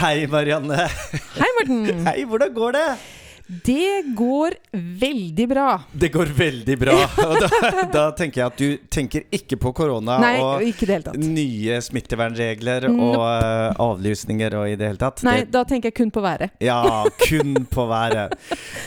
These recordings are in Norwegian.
Hei, Marianne. Hei, Morten. Hei, hvordan går det? Det går veldig bra. Det går veldig bra. Og da, da tenker jeg at du tenker ikke på korona Nei, og nye smittevernregler Nope. og eh, avlysninger og i det hele tatt. Nei, Det, da tenker jeg kun på været. ja, kun på været.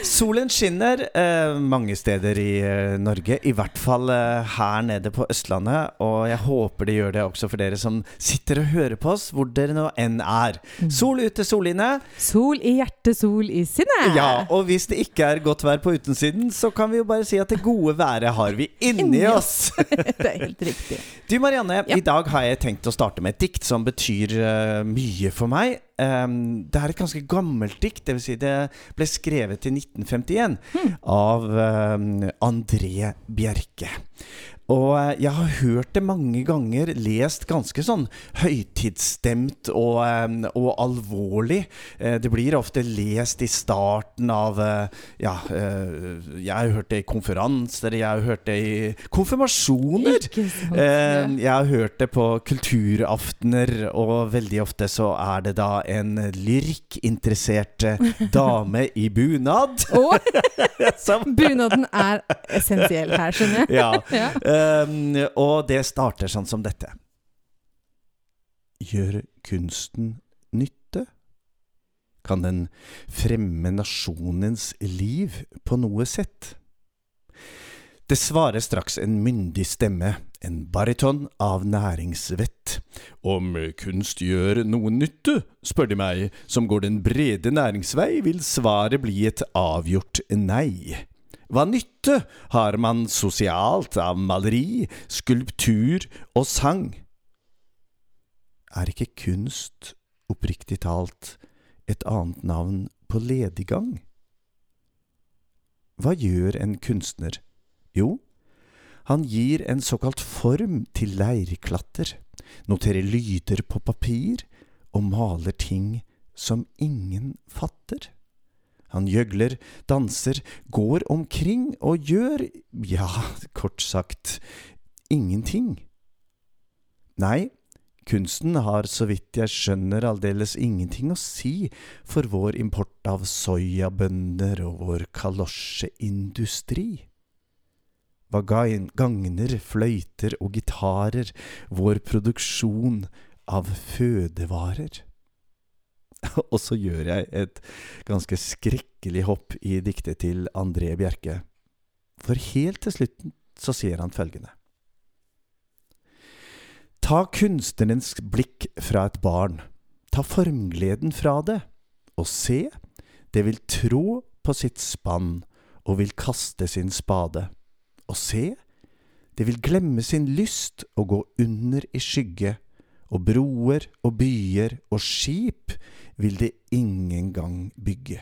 Solen skinner eh, mange steder i eh, Norge, i hvert fall eh, her nede på Østlandet. Og jeg håper det gjør det også for dere som sitter og hører på oss, hvor dere nå enn er. Mm. Sol ute, sol inne. Sol i hjertet, sol i sinnet. Ja, og hvis det ikke er godt vær på utensiden, så kan vi jo bare si at det gode været har vi inni oss. det er helt riktig. Du Marianne, Ja. i dag har jeg tenkt å starte med et dikt som betyr uh, mye for meg. Um, det er et ganske gammelt dikt, dvs. Si det ble skrevet i 1951 Hmm. av um, André Bjerke. Og eh, jeg har hørt det mange ganger, lest ganske sånn høytidsstemt og, um, og alvorlig. Eh, det blir ofte lest i starten av eh, Ja, eh, jeg har hørt det i konferanser, jeg har hørt det i konfirmasjoner. Eh, jeg har hørt det på kulturaftener, og veldig ofte så er det da en lyrikkinteressert eh, dame i bunad Og bunaden er essensiell her, skjønner jeg. Ja. Um, og det starter sånn som dette. Gjør kunsten nytte? Kan den fremme nasjonens liv på noe sett? Det svarer straks en myndig stemme, en bariton av næringsvett. Om kunst gjør noe nytte, spør de meg, som går den brede næringsvei, vil svaret bli et avgjort nei. Hva nytte har man sosialt av maleri, skulptur og sang? Er ikke kunst, oppriktig talt, et annet navn på lediggang? Hva gjør en kunstner? Jo, han gir en såkalt form til leirklatter, noterer lyder på papir og maler ting som ingen fatter. Han gjøgler, danser, går omkring og gjør, ja, kort sagt, ingenting. Nei, kunsten har så vidt jeg skjønner aldeles ingenting å si for vår import av soyabønder og vår kalosjeindustri. Hva gagner fløyter og gitarer vår produksjon av fødevarer? Og så gjør jeg et ganske skrekkelig hopp i diktet til André Bjerke. For helt til slutten så sier han følgende. Ta kunstnerens blikk fra et barn, ta formgleden fra det, og se, det vil trå på sitt spann og vil kaste sin spade, og se, det vil glemme sin lyst og gå under i skygge, og broer og byer og skip vil det ingen gang bygge.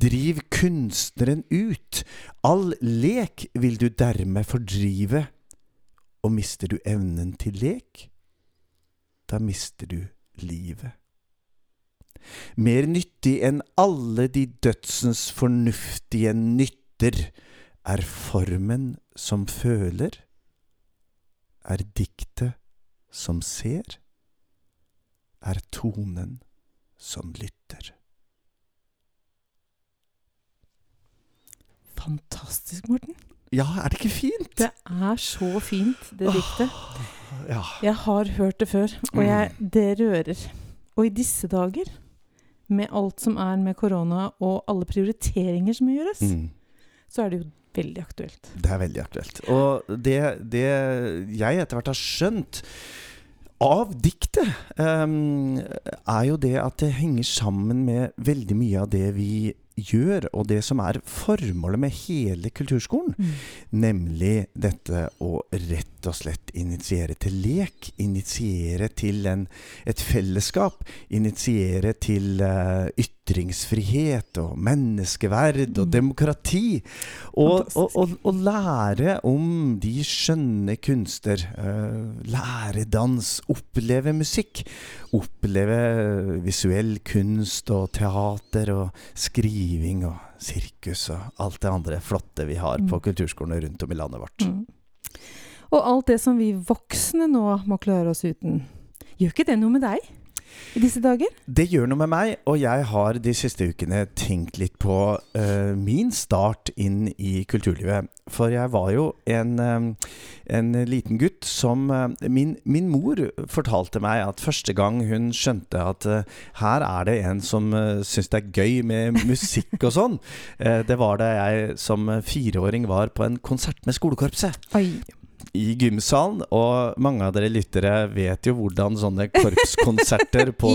Driv kunstneren ut, all lek vil du dermed fordrive, og mister du evnen til lek, da mister du livet. Mer nyttig enn alle de dødsens fornuftige nytter er formen som føler, er diktet som ser, er tonen som lytter. Fantastisk, Morten. Ja, er det ikke fint? Det er så fint, det diktet. Ja. Jeg har hørt det før, og jeg, det rører. Og i disse dager, med alt som er med korona, og alle prioriteringer som gjøres, Mm. så er det jo veldig aktuelt. Det er veldig aktuelt. Og det, det jeg etter hvert har skjønt av diktet, um, er jo det at det henger sammen med veldig mye av det vi gjør, og det som er formålet med hele kulturskolen. Nemlig dette å rett og slett initiere til lek. Initiere til en, et fellesskap. Initiere til eh, ytringsfrihet og menneskeverd og Mm. demokrati. Og, og, og, og lære om de skjønne kunster. eh, lære dans. Oppleve musikk. Oppleve visuell kunst og teater og skriving og sirkus og alt det andre flotte vi har på Mm. kulturskolene rundt om i landet vårt. Mm. Og alt det som vi voksne nå må klare oss uten. Gjør ikke det noe med deg? I disse dager? Det gjør noe med meg, og jeg har de siste ukene tenkt litt på uh, min start inn i kulturlivet. For jeg var jo en, eh, en liten gutt som eh, min, min mor fortalte meg at første gang hun skjønte at uh, her er det en som uh, syns det er gøy med musikk og sånn, uh, det var da jeg som fireåring var på en konsert med skolekorpset Oi. I gymsalen, og mange av dere lyttere vet jo hvordan sånne korpskonserter på,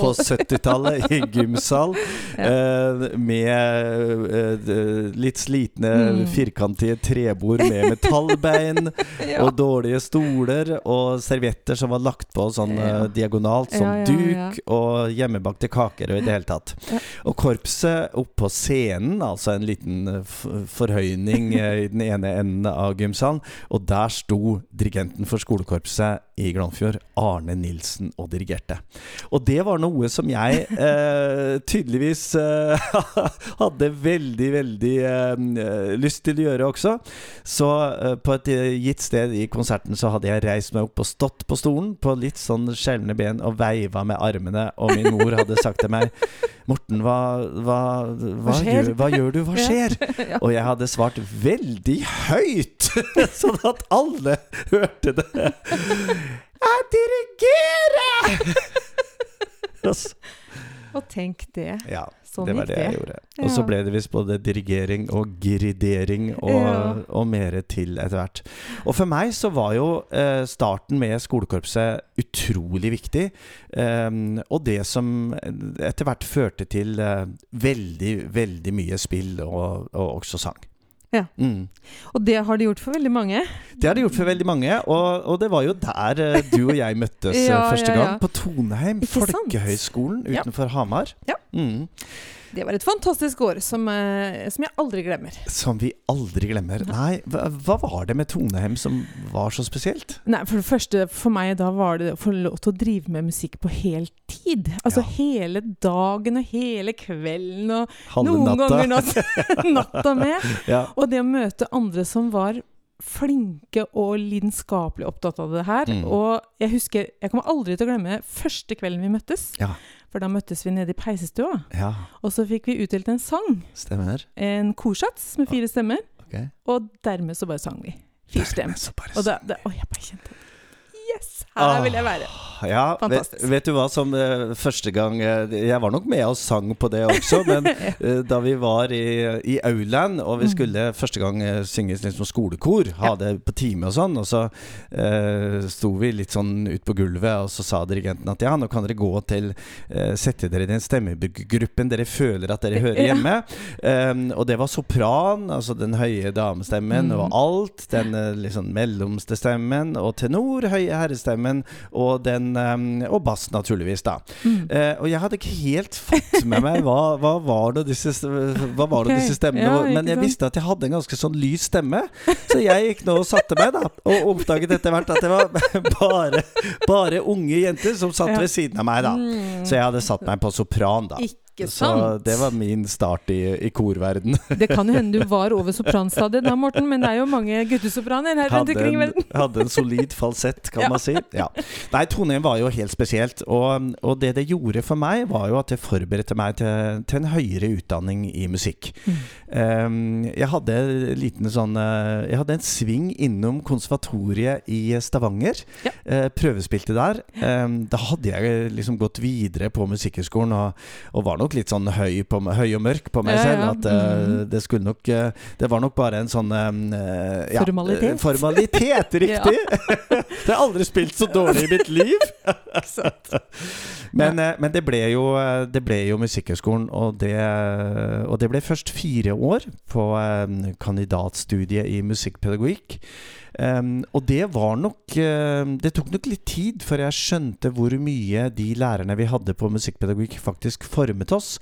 på 70-tallet i gymsal, eh, med eh, litt slitne, Mm. firkantige trebord med metallbein, ja. og dårlige stoler, og servietter som var lagt på sånn eh, Ja. diagonalt som Ja, ja, ja. duk, og hjemmebakte kaker og i det hele tatt. Ja. Og korpset opp på scenen, altså en liten eh, forhøyning eh, i den ene enden av gymsalen, og der sto dirigenten for skolekorpset i Glomfjord, Arne Nilsen, og dirigerte. Og det var noe som jeg eh, tydeligvis eh, hadde veldig, veldig eh, lyst til å gjøre også. Så eh, på et eh, gitt sted i konserten så hadde jeg reist meg opp og stått på stolen på litt sånn skjelne ben og veiva med armene, og min mor hadde sagt til meg Morten, hva, hva, hva, hva gjør, hva gjør du? Hva skjer? Ja. Og jeg hadde svart veldig høyt, sånn at alle hørte det. Jeg dirigerer! Og Og tenk det. ja, Sånn det var gikk det jeg gjorde. Og så ble det visst både dirigering og gridering og, Ja. og mer til etter hvert. Og for meg så var jo eh, starten med skolekorpset utrolig viktig. Eh, og det som etter hvert førte til eh, veldig, veldig mye spill og, og også sang. Ja. Mm. Og det har de gjort for veldig mange. Det har det gjort for veldig mange, og, og det var jo der eh, du og jeg møttes eh, Ja, første ja, ja. gang. På Toneheim folkehøgskolen utenfor Hamar. Ja. Mm. Det var et fantastisk år som, eh, som jeg aldri glemmer. Som vi aldri glemmer. Nei, hva, hva var det med Toneheim som var så spesielt? Nei, For det første, for meg da var det å få lov til å drive med musikk på heltid. Altså Ja. hele dagen og hele kvelden og Halve noen natta. ganger natt, natta med. Ja. Og det å møte andre som var flinke og lidenskapelig opptatt av det her. Mm. Og jeg husker, jeg kommer aldri til å glemme første kvelden vi møttes. Ja. For da møttes vi nede i peisestua. ja, Og så fikk vi utdelt en sang. stemmer. En korsats med fire stemmer. Okay. Og dermed så bare sang vi. Fire stemmer. Og da, da, å, jeg bare kjente Yes! Her vil jeg være. Ja, vet, Fantastisk. vet du hva som uh, første gang uh, Jeg var nok med og sang på det også, men uh, da vi var i, i Auland, og vi Mm. skulle første gang synge liksom skolekor, ha det på time og sånn, og så uh, sto vi litt sånn ut på gulvet, og så sa dirigenten at ja, nå kan dere gå til Sette dere i den stemmegruppen dere føler at dere hører Ja. hjemme. Um, og det var sopran, altså den høye damestemmen, Mm. og alt. Den liksom mellomste stemmen, og tenor, høye herrestemmen, og den Og bass, naturligvis, da. Mm. Uh, og jeg hadde ikke helt fått med meg hva, hva var det disse, hva var det okay. disse stemmene ja. Men jeg visste at jeg hadde en ganske sånn lys stemme. Så jeg gikk nå og satte meg, da. Og oppdaget etter hvert at det var bare, bare unge jenter som satt Ja. ved siden av meg, da. Mm. Så jeg hadde satt meg på sopran, da. Ikke Så sant? det var min start i, i korverden. Det kan hende du var over sopranstadiet da, Morten, men det er jo mange guttesopraner her rundt omkring i en, verden. hadde en solid falsett, kan Ja. man si. Ja. Nei, Trondheim var jo helt spesielt. Og, og det det gjorde for meg, var jo at det forberedte meg til, til en høyere utdanning i musikk. Mm. Um, jeg hadde en liten sånn eh, Jeg hadde en sving innom konservatoriet i Stavanger. Ja. Uh, prøvespilte der. Um, da hadde jeg liksom gått videre på Musikkhøgskolen og, og var nok litt sånn høy, på, høy og mørk på meg Ja, selv. At eh, Mhm. det skulle nok eh, Det var nok bare en sånn eh, ja, Formalitet. formalitet, riktig! det har aldri spilt så dårlig i mitt liv. men, men det ble jo Det ble jo Musikkhøgskolen, og det, og det ble først fire år på kandidatstudiet i musikkpedagogikk. Um, og det var nok eh, Det tok nok litt tid før jeg skjønte hvor mye de lærerne vi hadde på musikkpedagogikk, faktisk formet oss.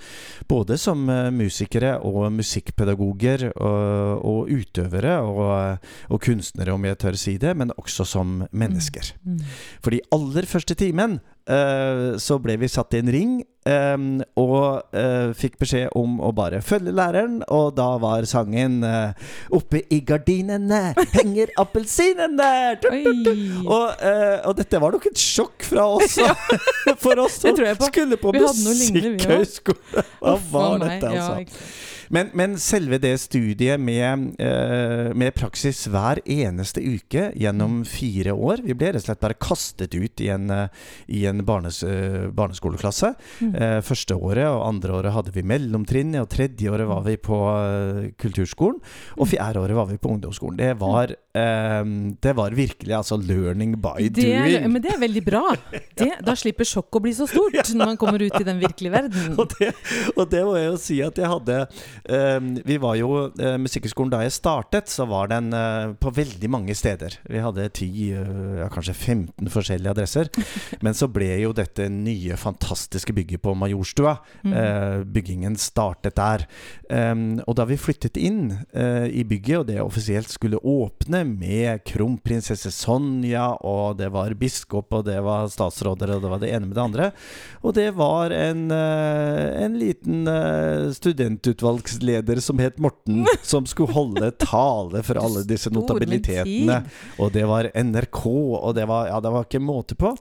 Både som eh, musikere og musikkpedagoger og, og utøvere og, og kunstnere, om jeg tør si det, men også som mennesker. Mm. For de aller første timen eh, så ble vi satt i en ring em, og eh, fikk beskjed om å bare følge læreren, og da var sangen eh, 'Oppe i gardinene henger appelsinene'. Og, eh, og dette var nok et sjokk fra oss. For oss som på. skulle på musikkhøyskole. Hva var dette, altså? Ja. Men, men selve det studiet med, eh, med praksis hver eneste uke gjennom fire år Vi ble rett og slett bare kastet ut i en, i en barnes, eh, barneskoleklasse. Mm. Eh, første året og andre året hadde vi mellomtrinnet, og tredje året var vi på eh, kulturskolen. Og fjerde året var vi på ungdomsskolen. Det var, eh, det var virkelig altså learning by det doing. men det er veldig bra. Det, da slipper sjokket å bli så stort når man kommer ut i den virkelige verden. Og det, og det må jeg jo si at jeg hadde um, Vi var jo uh, Musikkhøgskolen da jeg startet, så var den uh, på veldig mange steder. Vi hadde 10, uh, ja, kanskje 15 forskjellige adresser. Men så ble jo dette nye, fantastiske bygget på Majorstua. Mm. Uh, byggingen startet der. Um, og da vi flyttet inn eh, i bygget, og det offisielt skulle åpne med kronprinsesse Sonja, og det var biskop, og det var statsråder, og det var det ene med det andre. Og det var en, eh, en liten eh, studentutvalgsleder som het Morten, som skulle holde tale for alle disse notabilitetene. Og det var NRK, og det var, ja, det var ikke måte på.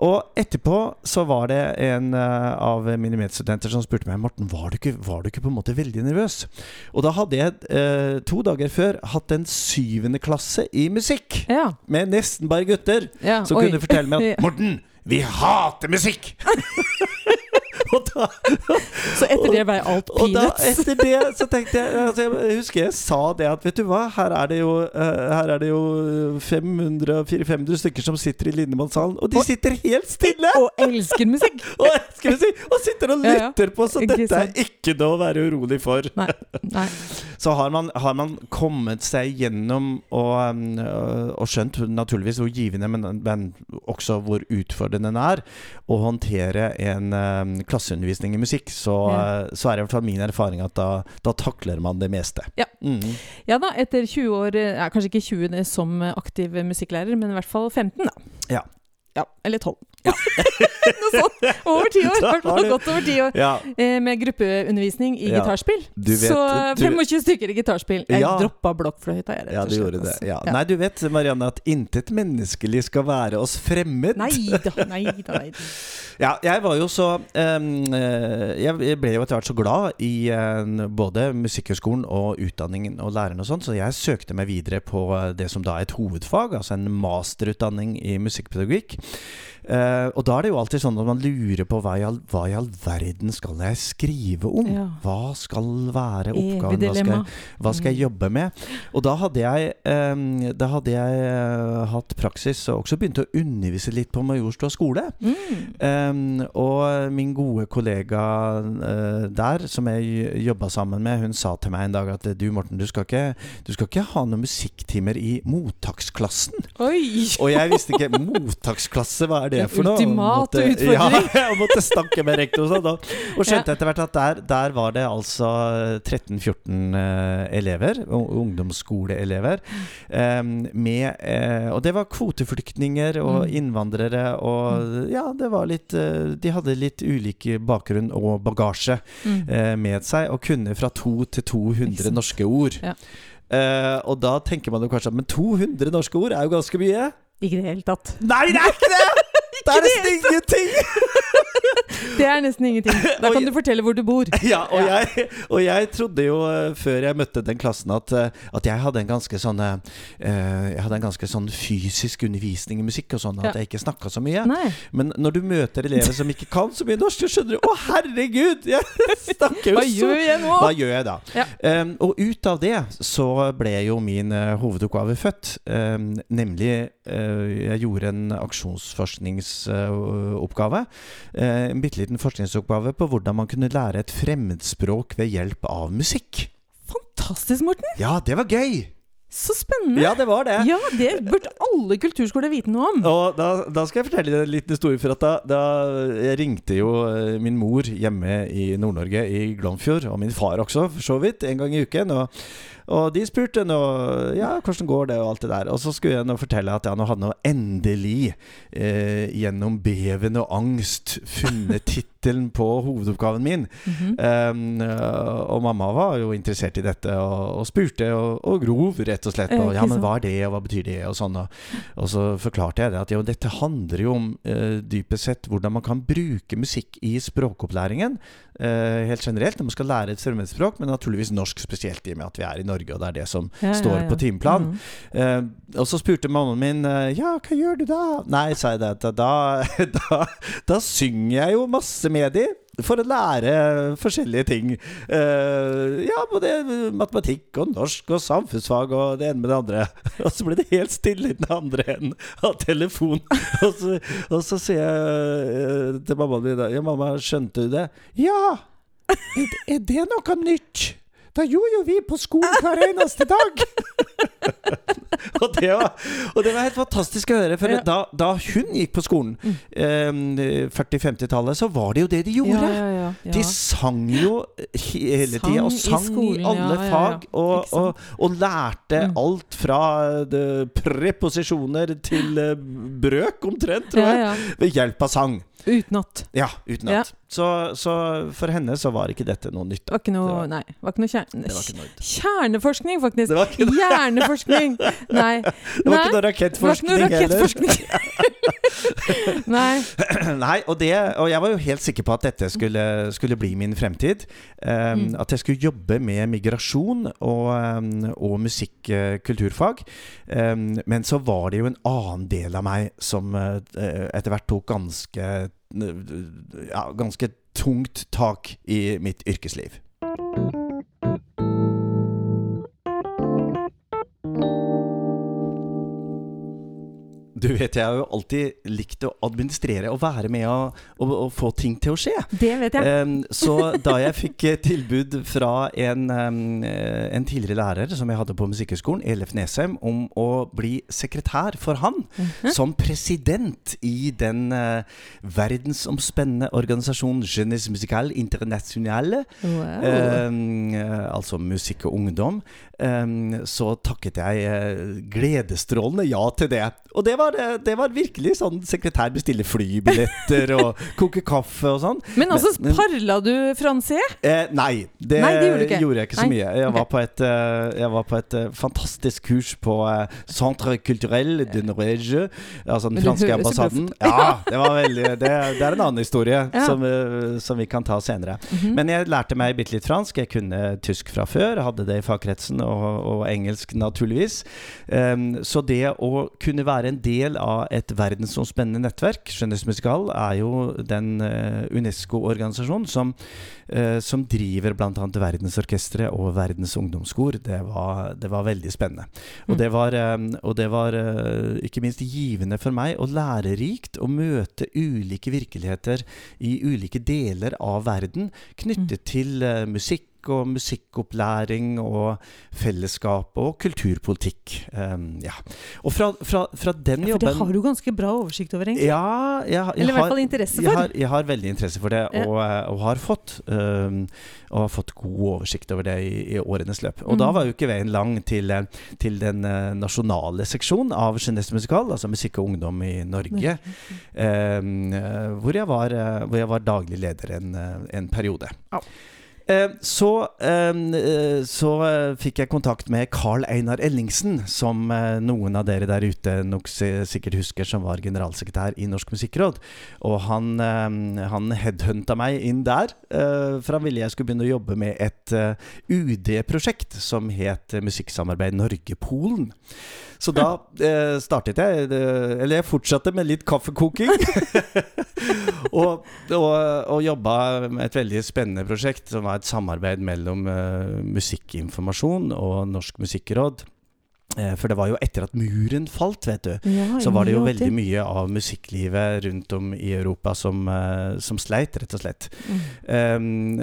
Og etterpå så var det en eh, av mine medstudenter som spurte meg Morten, var du ikke, var du ikke på en måte veldig nervøs? Og da hadde jeg eh, to dager før hatt en syvende klasse i musikk. Ja. Med nesten bare gutter. ja. Som oi. kunne fortelle meg at Morten, vi hater musikk! da, Så etter det ble alt og da, etter det, så tenkte jeg altså Jeg husker jeg sa det at Vet du hva, her er det jo, eh, her er det jo 500, 400-500 stykker som sitter i Lindemannshallen, og de sitter helt stille! Og elsker musikk! Og, elsker musikk! og sitter og lytter på, så dette er ikke noe å være urolig for. Nei. Nei. Så har man, har man kommet seg gjennom og, um, og skjønt naturligvis hvor givende, men, men også hvor utfordrende den er, å håndtere en um, klasseundervisning i musikk, så, Ja. så er det i hvert fall min erfaring at da, da takler man det meste. Ja. Mm. Ja da, etter 20 år eh, ja, Kanskje ikke 20 som aktiv musikklærer, men i hvert fall 15, da. Ja. Ja, eller 12. Noe sånt. Over ti år. I hvert fall godt over ti år. Ja, Eh, med gruppeundervisning i Ja. gitarspill. Du vet- så du- 25 stykker i gitarspill. Jeg Ja. droppa blokkfløyta, jeg, rett ja du gjorde det. altså. Ja. Ja. Nei, du vet Marianne at intet menneskelig skal være oss fremmed. Nei da, nei da. Ja, jeg var jo så eh, Jeg ble jo etter hvert så glad i uh, både Musikkhøgskolen og utdanningen og læreren og sånn, så jeg søkte meg videre på eh, det som da er et hovedfag, altså en masterutdanning i musikkpedagogikk. Eh, og da er det jo alltid sånn at man lurer på hva i all, hva i all verden skal jeg skrive om? Ja. Hva skal være oppgaven? Hva skal, jeg, hva skal jeg jobbe med? Og da hadde jeg, um, da hadde jeg uh, hatt praksis og også begynte å undervise litt på Majorstua skole. Mm. Um, og min gode kollega uh, der, som jeg jobba sammen med, hun sa til meg en dag at du Morten, du skal ikke, du skal ikke ha noen musikktimer i mottaksklassen. Oi! Og jeg visste ikke Mottaksklasse, hva er det En for noe? ultimat Måtte- utfordring. Ja, jeg måtte snakke med rektor og sånt, Og, skjønte Ja. etter hvert at der, der var det altså 13-14 eh, elever, ungdomsskoleelever, um, med eh, Og det var kvoteflyktninger og Mm. innvandrere og Ja, det var litt eh, De hadde litt ulik bakgrunn og bagasje Mm. eh, med seg, og kunne fra to til Ikke 200 sant. norske ord. Ja. Uh, og da tenker man jo kanskje at Men 200 norske ord er jo ganske mye. Ikke i det hele tatt. Nei, det er ikke det! Det er nesten ingenting! Det er nesten ingenting. Da kan du fortelle hvor du bor. Ja, og, Ja. Jeg, og jeg trodde jo eh, før jeg møtte den klassen at, eh, at jeg hadde en ganske sånn uh, Jeg hadde en ganske sånn fysisk undervisning i musikk og sånn, at Ja. jeg ikke snakka så mye. Nei. Men når du møter elever som ikke kan så mye norsk, så skjønner du Å, herregud! Jeg snakker jo Hva gjør jeg nå? Hva gjør jeg da? Ja. Um, og ut av det så ble jo min uh, hovedoppgave født. Um, nemlig Jeg gjorde en aksjonsforskningsoppgave. Uh, en bitte liten forskningsoppgave på hvordan man kunne lære et fremmedspråk ved hjelp av musikk. Fantastisk, Morten. Ja, det var gøy! Så spennende. Ja, det var det. Ja, det burde alle kulturskoler vite noe om. Og da, da skal jeg fortelle en liten historie. For at da, da jeg ringte jo eh, min mor hjemme i Nord-Norge, i Glomfjord, og min far også, for så vidt, en gang i uken. Og, Og de spurte nå Ja, hvordan går det, og alt det der. Og så skulle jeg nå fortelle at jeg nå hadde nå endelig, eh, gjennom beven og angst, funnet tittelen på hovedoppgaven min. Mhm. Um, og mamma var jo interessert i dette og, og spurte og, og grov, rett og slett. Eh, Og, ja, men hva er det, og hva betyr det, og sånn. Og, så forklarte jeg det at jo, dette handler jo om uh, dypest sett hvordan man kan bruke musikk i språkopplæringen. Uh, helt generelt når man skal lære et fremmedspråk, men naturligvis norsk spesielt, i og med at vi er i Norge, og det er det som Ja, ja, står ja. på timeplan. -hmm. uh, og så spurte mammaen min Ja, hva gjør du da? Nei, sa jeg det. Da, da, da synger jeg jo masse med de for å lære forskjellige ting. Uh, ja, både matematikk og norsk og samfunnsfag og det ene med det andre. Og så ble det helt stille i den andre enden av telefonen. Og så, og så sier jeg uh, til mammaen min da, Ja, mamma, skjønte du det? Ja! Er, er det noe nytt? Da gjorde jo vi på skolen hver eneste dag. og, det var, og det var helt fantastisk å høre. For Ja. da, da hun gikk på skolen, eh, 40-50-tallet, så var det jo det de gjorde. Ja. De sang jo hele tida, og Sang i skolen, i, alle fag. Og, og, og lærte Mm. alt fra de, preposisjoner til uh, brøk, omtrent, tror jeg, ved hjelp av sang. Utenat. Ja, utenat. Så, så for henne så var ikke dette noe nytt. Det var ikke noe var- Nei, var ikke noe kjerne... Det var ikke noe, Kjerneforskning, faktisk! det var ikke Hjerneforskning! Nei. det var Nei, ikke noe rakettforskning noe heller. Nei. Nei, og, det, og jeg var jo helt sikker på at dette skulle, skulle bli min fremtid. Um, Mm. At jeg skulle jobbe med migrasjon og, um, og musikk-kulturfag. Um, men så var det jo en annen del av meg som uh, etter hvert tok ganske ja, ganske tungt tak i mitt yrkesliv. Du vet, jeg har jo alltid likt å administrere og være med og, og, og få ting til å skje. Det vet jeg. Um, så da jeg fikk eh, tilbud fra en, eh, en tidligere lærer som jeg hadde på Musikkhøgskolen, Elef Nesheim, om å bli sekretær for han Mhm. som president i den uh, verdensomspennende organisasjonen Jeunesse Musicale Internationale, Wow. um, altså musikk og ungdom, så takket jeg uh, gledesstrålende ja til det. Og det var, eh, det var virkelig sånn sekretær bestiller flybilletter og koke kaffe og sånn. Men altså, men- parla du fransé? Eh, nei, det, Nei, det gjorde gjorde jeg ikke så Nei. mye. Jeg Ok. var på et, eh, jeg var på et eh, fantastisk kurs på eh, Centre Culturel de Norge, altså den franske ambassaden. Ja, det var veldig Det, det er en annen historie Ja. som, eh, som vi kan ta senere. Mhm. Men jeg lærte meg bitte litt fransk. Jeg kunne tysk fra før, hadde det i fagkretsen, og, og engelsk naturligvis. Um, så det å kunne være en del av et verdensomspennende nettverk, Skjønnhetsmusikal er jo den eh, UNESCO-organisasjonen som, eh, som driver bl.a. Verdensorkesteret og Verdens ungdomskor. Det var, det var veldig spennende. Og Mm. det var, og det var eh, ikke minst givende for meg og lærerikt å møte ulike virkeligheter i ulike deler av verden knyttet til eh, musikk og musikkopplæring og fellesskap og kulturpolitikk. Um, ja. Og fra, fra, fra den Ja, for det har du ganske bra oversikt over, egentlig. Ja, jeg, jeg, Eller i hvert fall interesse jeg, for. har, jeg har veldig interesse for det, Ja. og, eh, og har fått um, Og har fått god oversikt over det i, i årenes løp. Og Mm. da var jo ikke veien lang til, eh, til den eh, nasjonale seksjonen av Jeunesse Musikal, altså Musikk og Ungdom i Norge, um, hvor, jeg var, hvor jeg var daglig leder en, en periode. Au. Eh, Så, eh, eh, så fikk jeg kontakt med Carl Einar Ellingsen, som noen av dere der ute nok sikkert husker som var generalsekretær i Norsk Musikkråd. Og han, han headhunta meg inn der, for han ville jeg skulle begynne å jobbe med et UD-prosjekt som het Musikksamarbeid Norge-Polen. Så da eh, startet jeg Eller jeg fortsatte med litt kaffekoking. og, og, og jobba med et veldig spennende prosjekt som var et samarbeid mellom eh, Musikkinformasjon og Norsk Musikkråd. Eh, for det var jo etter at muren falt, vet du. Ja, Så var det jo veldig mye av musikklivet rundt om i Europa som, eh, som sleit, rett og slett. Mm. Um,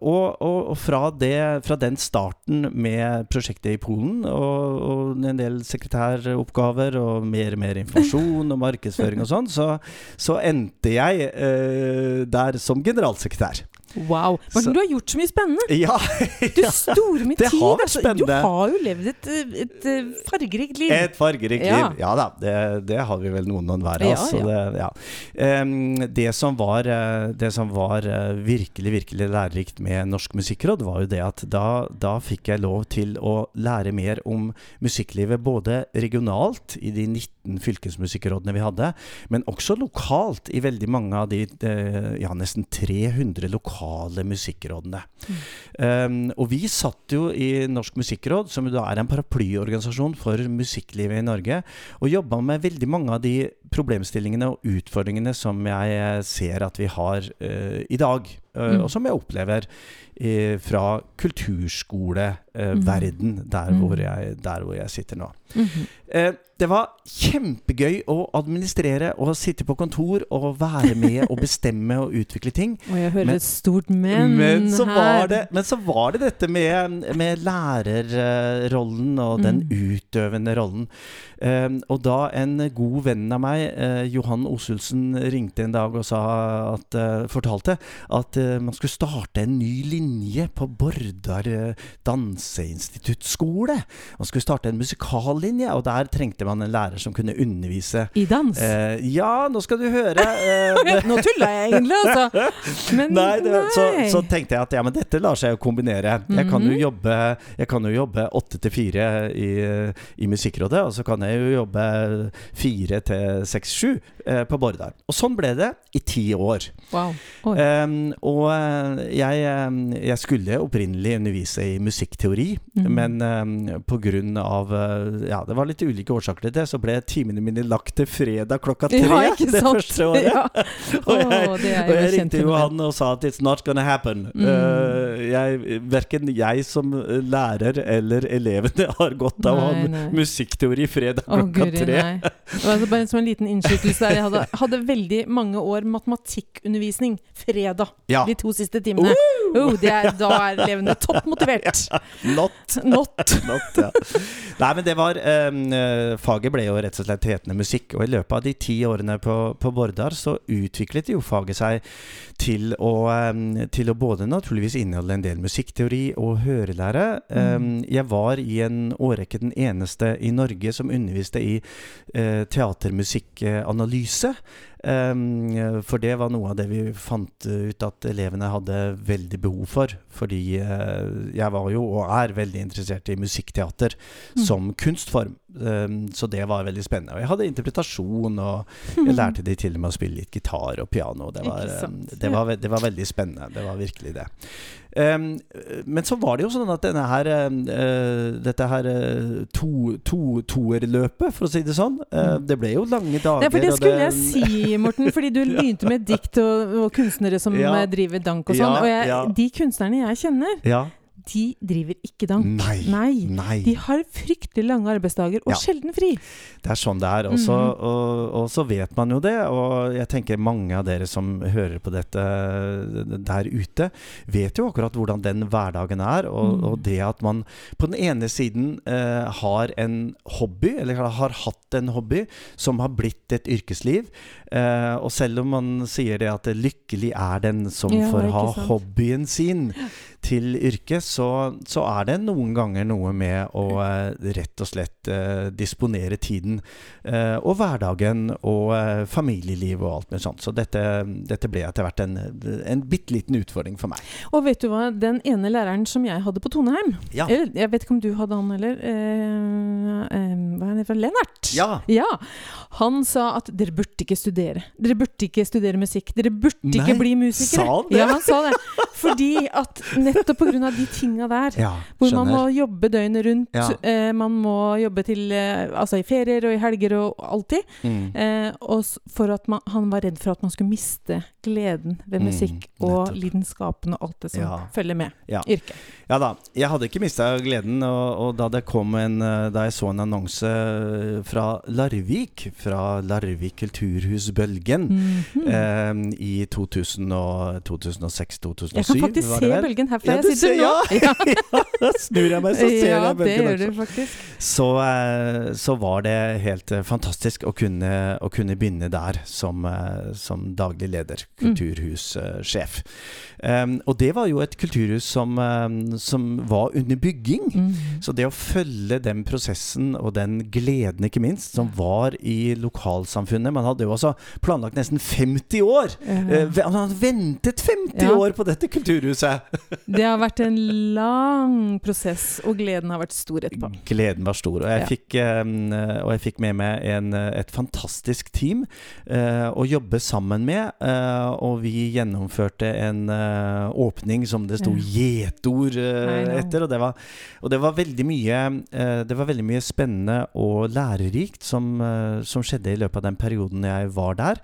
og, og, og fra, det, fra den starten med prosjektet i Polen, og, og en del sekretæroppgaver og mer og mer informasjon og markedsføring og sånn, så, så endte jeg uh, der som generalsekretær. Wow. Morten, du har gjort så mye spennende. Ja, Du store min tid. har altså. Du har jo levd et, et, fargerikt liv. Et fargerikt Ja. liv. Ja da, det, det har vi vel noen og enhver av oss. ja. Det, det som var, eh, det som var eh, virkelig, virkelig lærerikt med Norsk musikkråd, var jo det at da, da fikk jeg lov til å lære mer om musikklivet både regionalt i de 19 fylkesmusikkrådene vi hadde, men også lokalt i veldig mange av de eh, ja, nesten 300 lokale musikkrådene. Um, og vi satt jo i Norsk musikkråd, som da er en paraplyorganisasjon for musikklivet i Norge, og jobba med veldig mange av de problemstillingene og utfordringene som jeg ser at vi har uh, i dag, eh, Mm. og som jeg opplever eh, fra kulturskoleverden, der, Mm. hvor jeg- der hvor jeg sitter nå. Mhm. Det var kjempegøy å administrere og sitte på kontor og være med og bestemme og utvikle ting. Og jeg hører Men- et stort men, så her. var det, men så var det dette med, med lærerrollen og den Mm. utøvende rollen. Um, og da en god venn av meg, uh, Johan Osulsen, ringte en dag og sa at, uh, fortalte at uh, man skulle starte en ny linje på Bordar danseinstituttskole. Man skulle starte en musikallinje, og der trengte man en lærer som kunne undervise. I dans. Eh, ja, nå skal du høre. eh, Nå tulla jeg egentlig, altså. Men Nei, det, Så, nei. så tenkte jeg at ja, men dette lar seg jo kombinere. Jeg kan jo Mhm. jobbe Jeg kan jo jobbe åtte til fire i, i Musikkrådet, og så kan jeg jo jobbe fire til seks, sju eh, på Bordar. Og sånn ble det i ti år. Wow. Um, og eh, jeg, eh, jeg skulle opprinnelig undervise i musikkteori, mm. men um, på grunn av Ja, det var litt ulike årsaker til det, så ble timene mine lagt til fredag klokka tre ja, det første året. Ja. Og jeg, er og jeg ringte jo han og sa at it's not gonna happen. Mm. Uh, jeg, verken jeg som lærer eller elevene har godt av å ha musikkteori fredag oh, klokka guri, tre. var altså bare som en liten innskytelse der. Jeg hadde, hadde veldig mange år matematikkundervisning fredag. Ja, De to siste timene. Oh, det er, da er elevene toppmotivert. not. Not. Not, ja. Nei, men det var um, eh, Faget ble jo rett og slett hetende musikk, og i løpet av de ti årene på, på Bordar så utviklet jo faget seg til å, til å både naturligvis inneholde en del musikkteori og hørelære. Mm. jeg var i en årrekke den eneste i Norge som underviste i eh, teatermusikkanalyse. Um, for det var noe av det vi fant ut at elevene hadde veldig behov for. Fordi eh, jeg var jo, og er, veldig interessert i musikkteater Mm. som kunstform. Um, så det var veldig spennende. Og jeg hadde interpretasjon, og jeg lærte de til og med å spille litt gitar og piano. Det var, um, det var, det var veldig spennende. Det var virkelig det. Um, men så var det jo sånn at denne her, eh, dette her eh, to, to, toerløpet, for å si det sånn, uh, det ble jo lange dager. Ja, for det skulle jeg si, Morten. Fordi du begynte med dikt og, og kunstnere som Ja. driver dank og sånn. Og jeg, de kunstnerne jeg kjenner, Ja. De driver ikke dank. Nei. Nei. Nei. De har fryktelig lange arbeidsdager, og Ja. sjelden fri. Det er sånn det er. Og så, Mhm. og, og så vet man jo det. Og jeg tenker mange av dere som hører på dette der ute, vet jo akkurat hvordan den hverdagen er. Og, Mm. og det at man på den ene siden eh, har en hobby, eller har hatt en hobby, som har blitt et yrkesliv. Eh, og selv om man sier det at lykkelig er den som Ja, får ha hobbyen sin til yrket, så, så er det noen ganger noe med å eh, rett og slett eh, disponere tiden eh, og hverdagen og familieliv og alt med sånt. Så dette, dette ble etter hvert en, en bitte liten utfordring for meg. Og vet du hva, den ene læreren som jeg hadde på Toneheim Ja. eller, Jeg vet ikke om du hadde han heller. Eh, eh, hva er fra Lennart? Ja. Ja. Han sa at dere burde ikke studere. Dere burde ikke studere musikk. Dere burde Nei, ikke bli musikere. sa han det? Ja, han sa det. Fordi at nettopp av de tinga der, Ja, hvor man må jobbe døgnet rundt, Ja. eh, man må jobbe til eh, Altså i ferier og i helger og alltid. Mm. Eh, og for at man, han var redd for at man skulle miste gleden ved Mm, musikk og lidenskapen og alt det som Ja. følger med Ja. yrket. Ja da. Jeg hadde ikke mista gleden, og, og da det kom en eh, Da jeg så en annonse fra Larvik, fra Larvik kulturhus Bølgen, -hmm. eh, i 2006-2007 jeg kan faktisk se bølgen herfra Ja, jeg sitter ser- nå. ja. Da snur jeg meg, så ser ja, jeg det gjør du faktisk. Så, eh, så var det helt eh, fantastisk å kunne, å kunne begynne der som, eh, som daglig leder. kulturhussjef. Um, og det var jo et kulturhus som, um, som var under bygging. Mm. Så det å følge den prosessen og den gleden, ikke minst, som var i lokalsamfunnet Man hadde jo også planlagt nesten 50 år! Eh, Uh, man hadde ventet 50 Ja. år på dette kulturhuset! det har vært en lang prosess, og gleden har vært stor etterpå. Gleden var stor. Og jeg, Ja. fikk, um, og jeg fikk med meg en, et fantastisk team uh, å jobbe sammen med. uh, og vi gjennomførte en eh, åpning som det sto Ja. gjetord eh, etter. Og det var, og det var veldig mye uh, Det var veldig mye spennende og lærerikt som, som skjedde i løpet av den perioden jeg var der.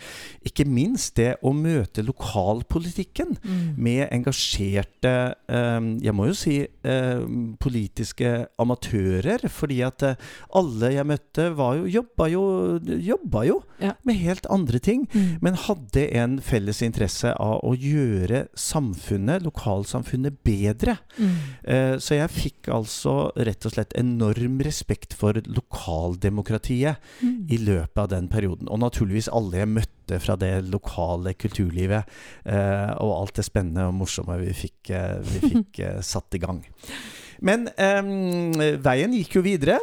Ikke minst det å møte lokalpolitikken Mm. med engasjerte Jeg må jo si politiske amatører. Fordi at alle jeg møtte, var jo, jobba jo, jobba jo Ja. med helt andre ting. Mm. Men hadde en felles interesse av å gjøre samfunnet, lokalsamfunnet, bedre. Mm. Eh, Så jeg fikk altså rett og slett enorm respekt for lokaldemokratiet Mm. i løpet av den perioden. Og naturligvis alle jeg møtte fra det lokale kulturlivet. eh, og alt det spennende og morsomme vi fikk, eh, vi fikk eh, satt i gang. Men eh, veien gikk jo videre.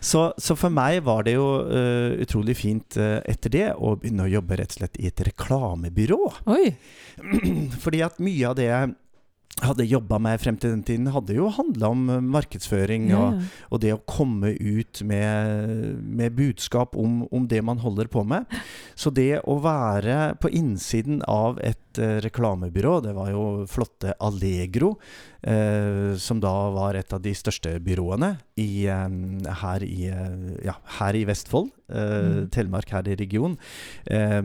Så, så for meg var det jo uh, utrolig fint uh, etter det å begynne å jobbe rett og slett i et reklamebyrå. Oi! Fordi at mye av det jeg hadde jobba med frem til den tiden, hadde jo handla om eh, markedsføring Ja, og, og det å komme ut med, med budskap om, om det man holder på med. Så det å være på innsiden av et uh, reklamebyrå, det var jo flotte Allegro, som da var et av de største byråene i, eh, her, i, eh, ja, her i Vestfold. eh, Mm. Telemark her i regionen. Eh,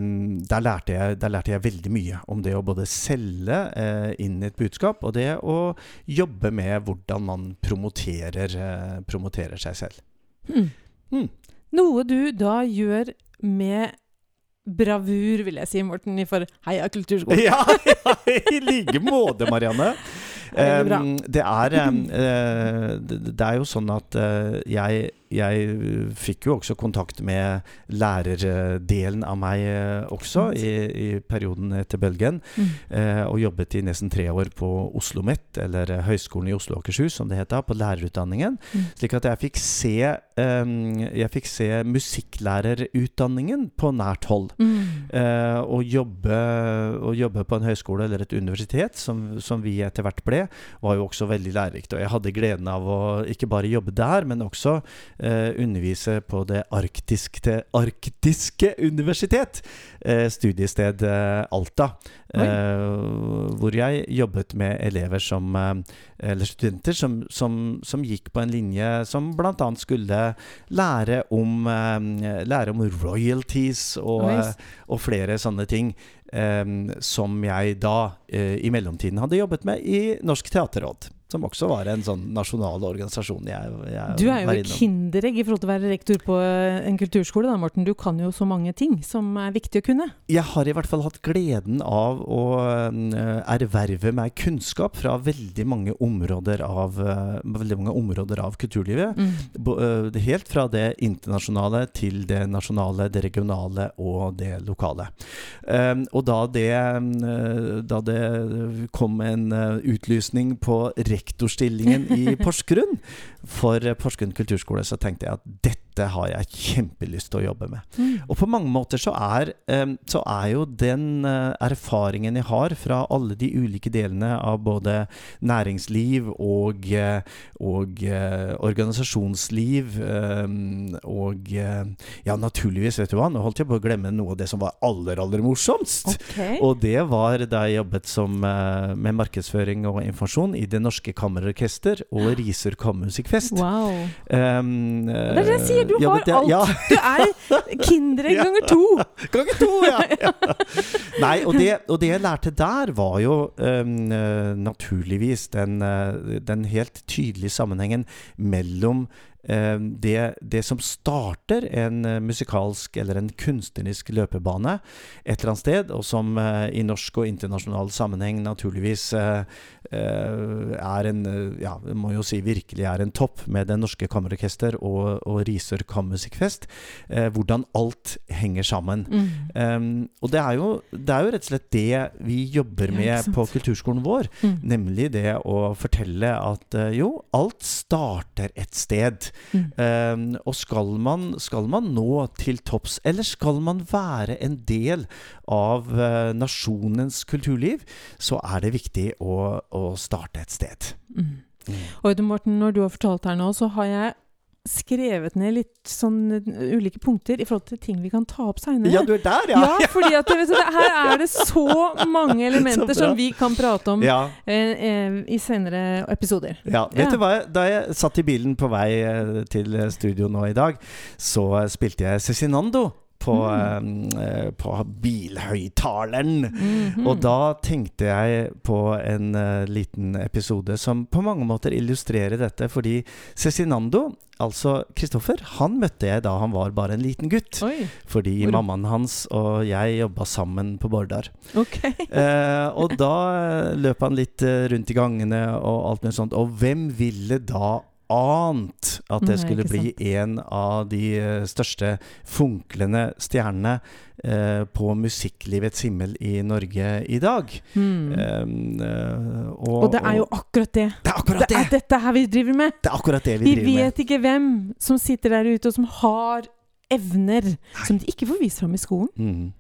der, lærte jeg, der lærte jeg veldig mye om det å både selge eh, inn et budskap, og det å jobbe med hvordan man promoterer, eh, promoterer seg selv. Mm. Mm. Noe du da gjør med bravur, vil jeg si, Morten, for Heia kulturskolen. Ja, ja, i like måte, Marianne. Det, er, eh, det, det er jo sånn at eh, jeg, jeg fikk jo også kontakt med lærerdelen av meg eh, også i, i perioden etter bølgen. Mm. eh, og jobbet i nesten tre år på Oslo OsloMet, eller eh, Høgskolen i Oslo og Akershus, som det het da, på lærerutdanningen. Mm. Slik at jeg fikk se, eh, fikk se musikklærerutdanningen på nært hold. Mm. Eh, å, jobbe, og, jobbe på en høyskole eller et universitet, som, som vi etter hvert ble, var jo også veldig lærerikt. Og jeg hadde gleden av å ikke bare jobbe der, men også eh, undervise på det arktiske, arktiske universitet, eh, studiested eh, Alta. Oi. Eh, hvor jeg jobbet med elever som eh, Eller studenter som, som, som gikk på en linje som bl.a. skulle lære om, eh, lære om royalties og, eh, og flere sånne ting. eh, som jeg da eh, i mellomtiden hadde jobbet med i Norsk teaterråd. Som også var en sånn nasjonal organisasjon jeg, jeg Du er jo et kinderegg i forhold til å være rektor på eh, en kulturskole, da, Morten. Du kan jo så mange ting som er viktig å kunne. Jeg har i hvert fall hatt gleden av å eh, erverve meg kunnskap fra veldig mange områder av, eh, veldig mange områder av kulturlivet. Mm. Helt fra det internasjonale til det nasjonale, det regionale og det lokale. Um, og da det, da det kom en utlysning på rektorstillingen i Porsgrunn. For Porsgrunn kulturskole, så tenkte jeg at dette har jeg kjempelyst til å jobbe med. Mm. Og på mange måter så er, eh, så er jo den eh, erfaringen jeg har fra alle de ulike delene av både næringsliv og, eh, og organisasjonsliv og Ja, naturligvis, vet du hva, nå holdt jeg på å glemme noe av det som var aller, aller morsomst. Okay. Og det var da jeg jobbet som, med markedsføring og informasjon i Det Norske Kammerorkester og Risør Kammermusikkfest. Wow. Um, Det er det jeg sier, du har ja, det- alt. Ja, Du er Kinderen ganger to! Ganger to, ja! Nei, og det, og det jeg lærte der, var jo um, naturligvis den, eh, den helt tydelige sammenhengen mellom det, det som starter en eh, musikalsk eller en kunstnerisk løpebane et eller annet sted, og som eh, i norsk og internasjonal sammenheng naturligvis eh, eh, er en eh, Ja, må jo si virkelig er en topp med Det Norske Kammerorkester og, og Risør Kammermusikkfest. eh, hvordan alt henger sammen. Mm. Um, og det er, jo, det er jo rett og slett det vi jobber med ja, på kulturskolen vår. Mm. Nemlig det å fortelle at eh, jo, alt starter et sted. Mm. Um, og skal man, skal man nå til topps, eller skal man være en del av uh, nasjonens kulturliv, så er det viktig å, å starte et sted. Mm. Og Morten, når du har fortalt her nå, så har jeg skrevet ned litt sånn eh, ulike punkter i forhold til ting vi kan ta opp seinere. Ja, du er der, ja! Ja, fordi at vet du, her er det så mange elementer så som vi kan prate om Ja, eh, eh, i senere episoder. Ja, vet du hva? Da jeg satt i bilen på vei eh, til studio nå i dag, så spilte jeg Cezinando på, eh, på bilhøyttaleren. Mhm. Og da tenkte jeg på en uh, liten episode som på mange måter illustrerer dette, fordi Cezinando, altså Kristoffer, han møtte jeg da han var bare en liten gutt. Oi, Fordi Hvor- mammaen hans og jeg jobba sammen på Bordar. Okay. Eh, og da eh, løp han litt eh, rundt i gangene og alt mulig sånt. Og hvem ville da ant at det skulle ikke bli en av de eh, største funklende stjernene eh, på musikklivets himmel i Norge i dag? Um, eh, og, Og det er jo akkurat det. Det er akkurat Det det! er dette her vi driver med. Det er akkurat det vi, Vi driver med. vet ikke hvem som sitter der ute og som har evner som de ikke får vist fram i skolen. Mm.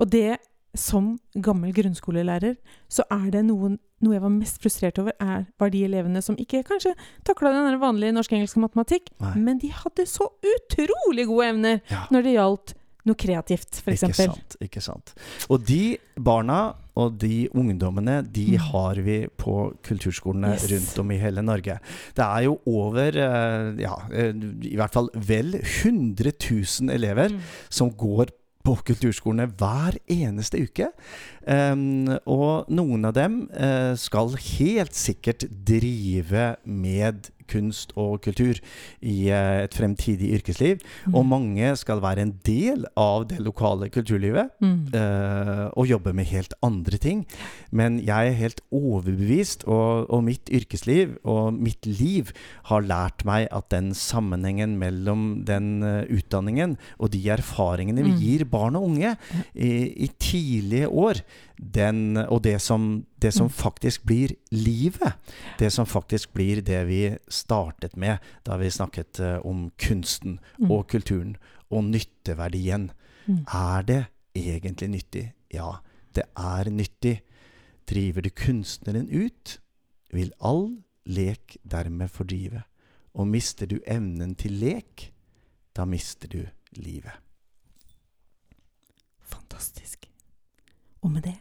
Og det, som gammel grunnskolelærer, så er det noen, noe jeg var mest frustrert over, er, var de elevene som ikke kanskje takla den vanlige norsk, engelsk og matematikk, Nei. men de hadde så utrolig gode evner Ja. når det gjaldt noe kreativt, Ikke f.eks. sant, ikke sant. Og de barna og de ungdommene, de Mm. har vi på kulturskolene Yes. rundt om i hele Norge. Det er jo over, eh, ja, eh, i hvert fall vel 100 000 elever Mm. som går på kulturskolene hver eneste uke. Um, og noen av dem uh, skal helt sikkert drive med kunst og kultur i uh, et fremtidig yrkesliv. Og mange skal være en del av det lokale kulturlivet. Mm. uh, og jobbe med helt andre ting. Men jeg er helt overbevist, og, og mitt yrkesliv og mitt liv har lært meg at den sammenhengen mellom den uh, utdanningen og de erfaringene vi Mm. gir barn og unge i, i tidlige år, den, og det som, det som Mm. faktisk blir livet, det som faktisk blir det vi startet med da vi snakket eh, om kunsten Mm. og kulturen og nytteverdien. Mm. Er det egentlig nyttig? Ja, det er nyttig. Driver du kunstneren ut, vil all lek dermed fordrive. Og mister du evnen til lek, da mister du livet. Fantastisk. Og med det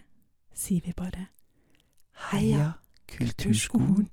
sier vi bare heia, heia Kulturskolen!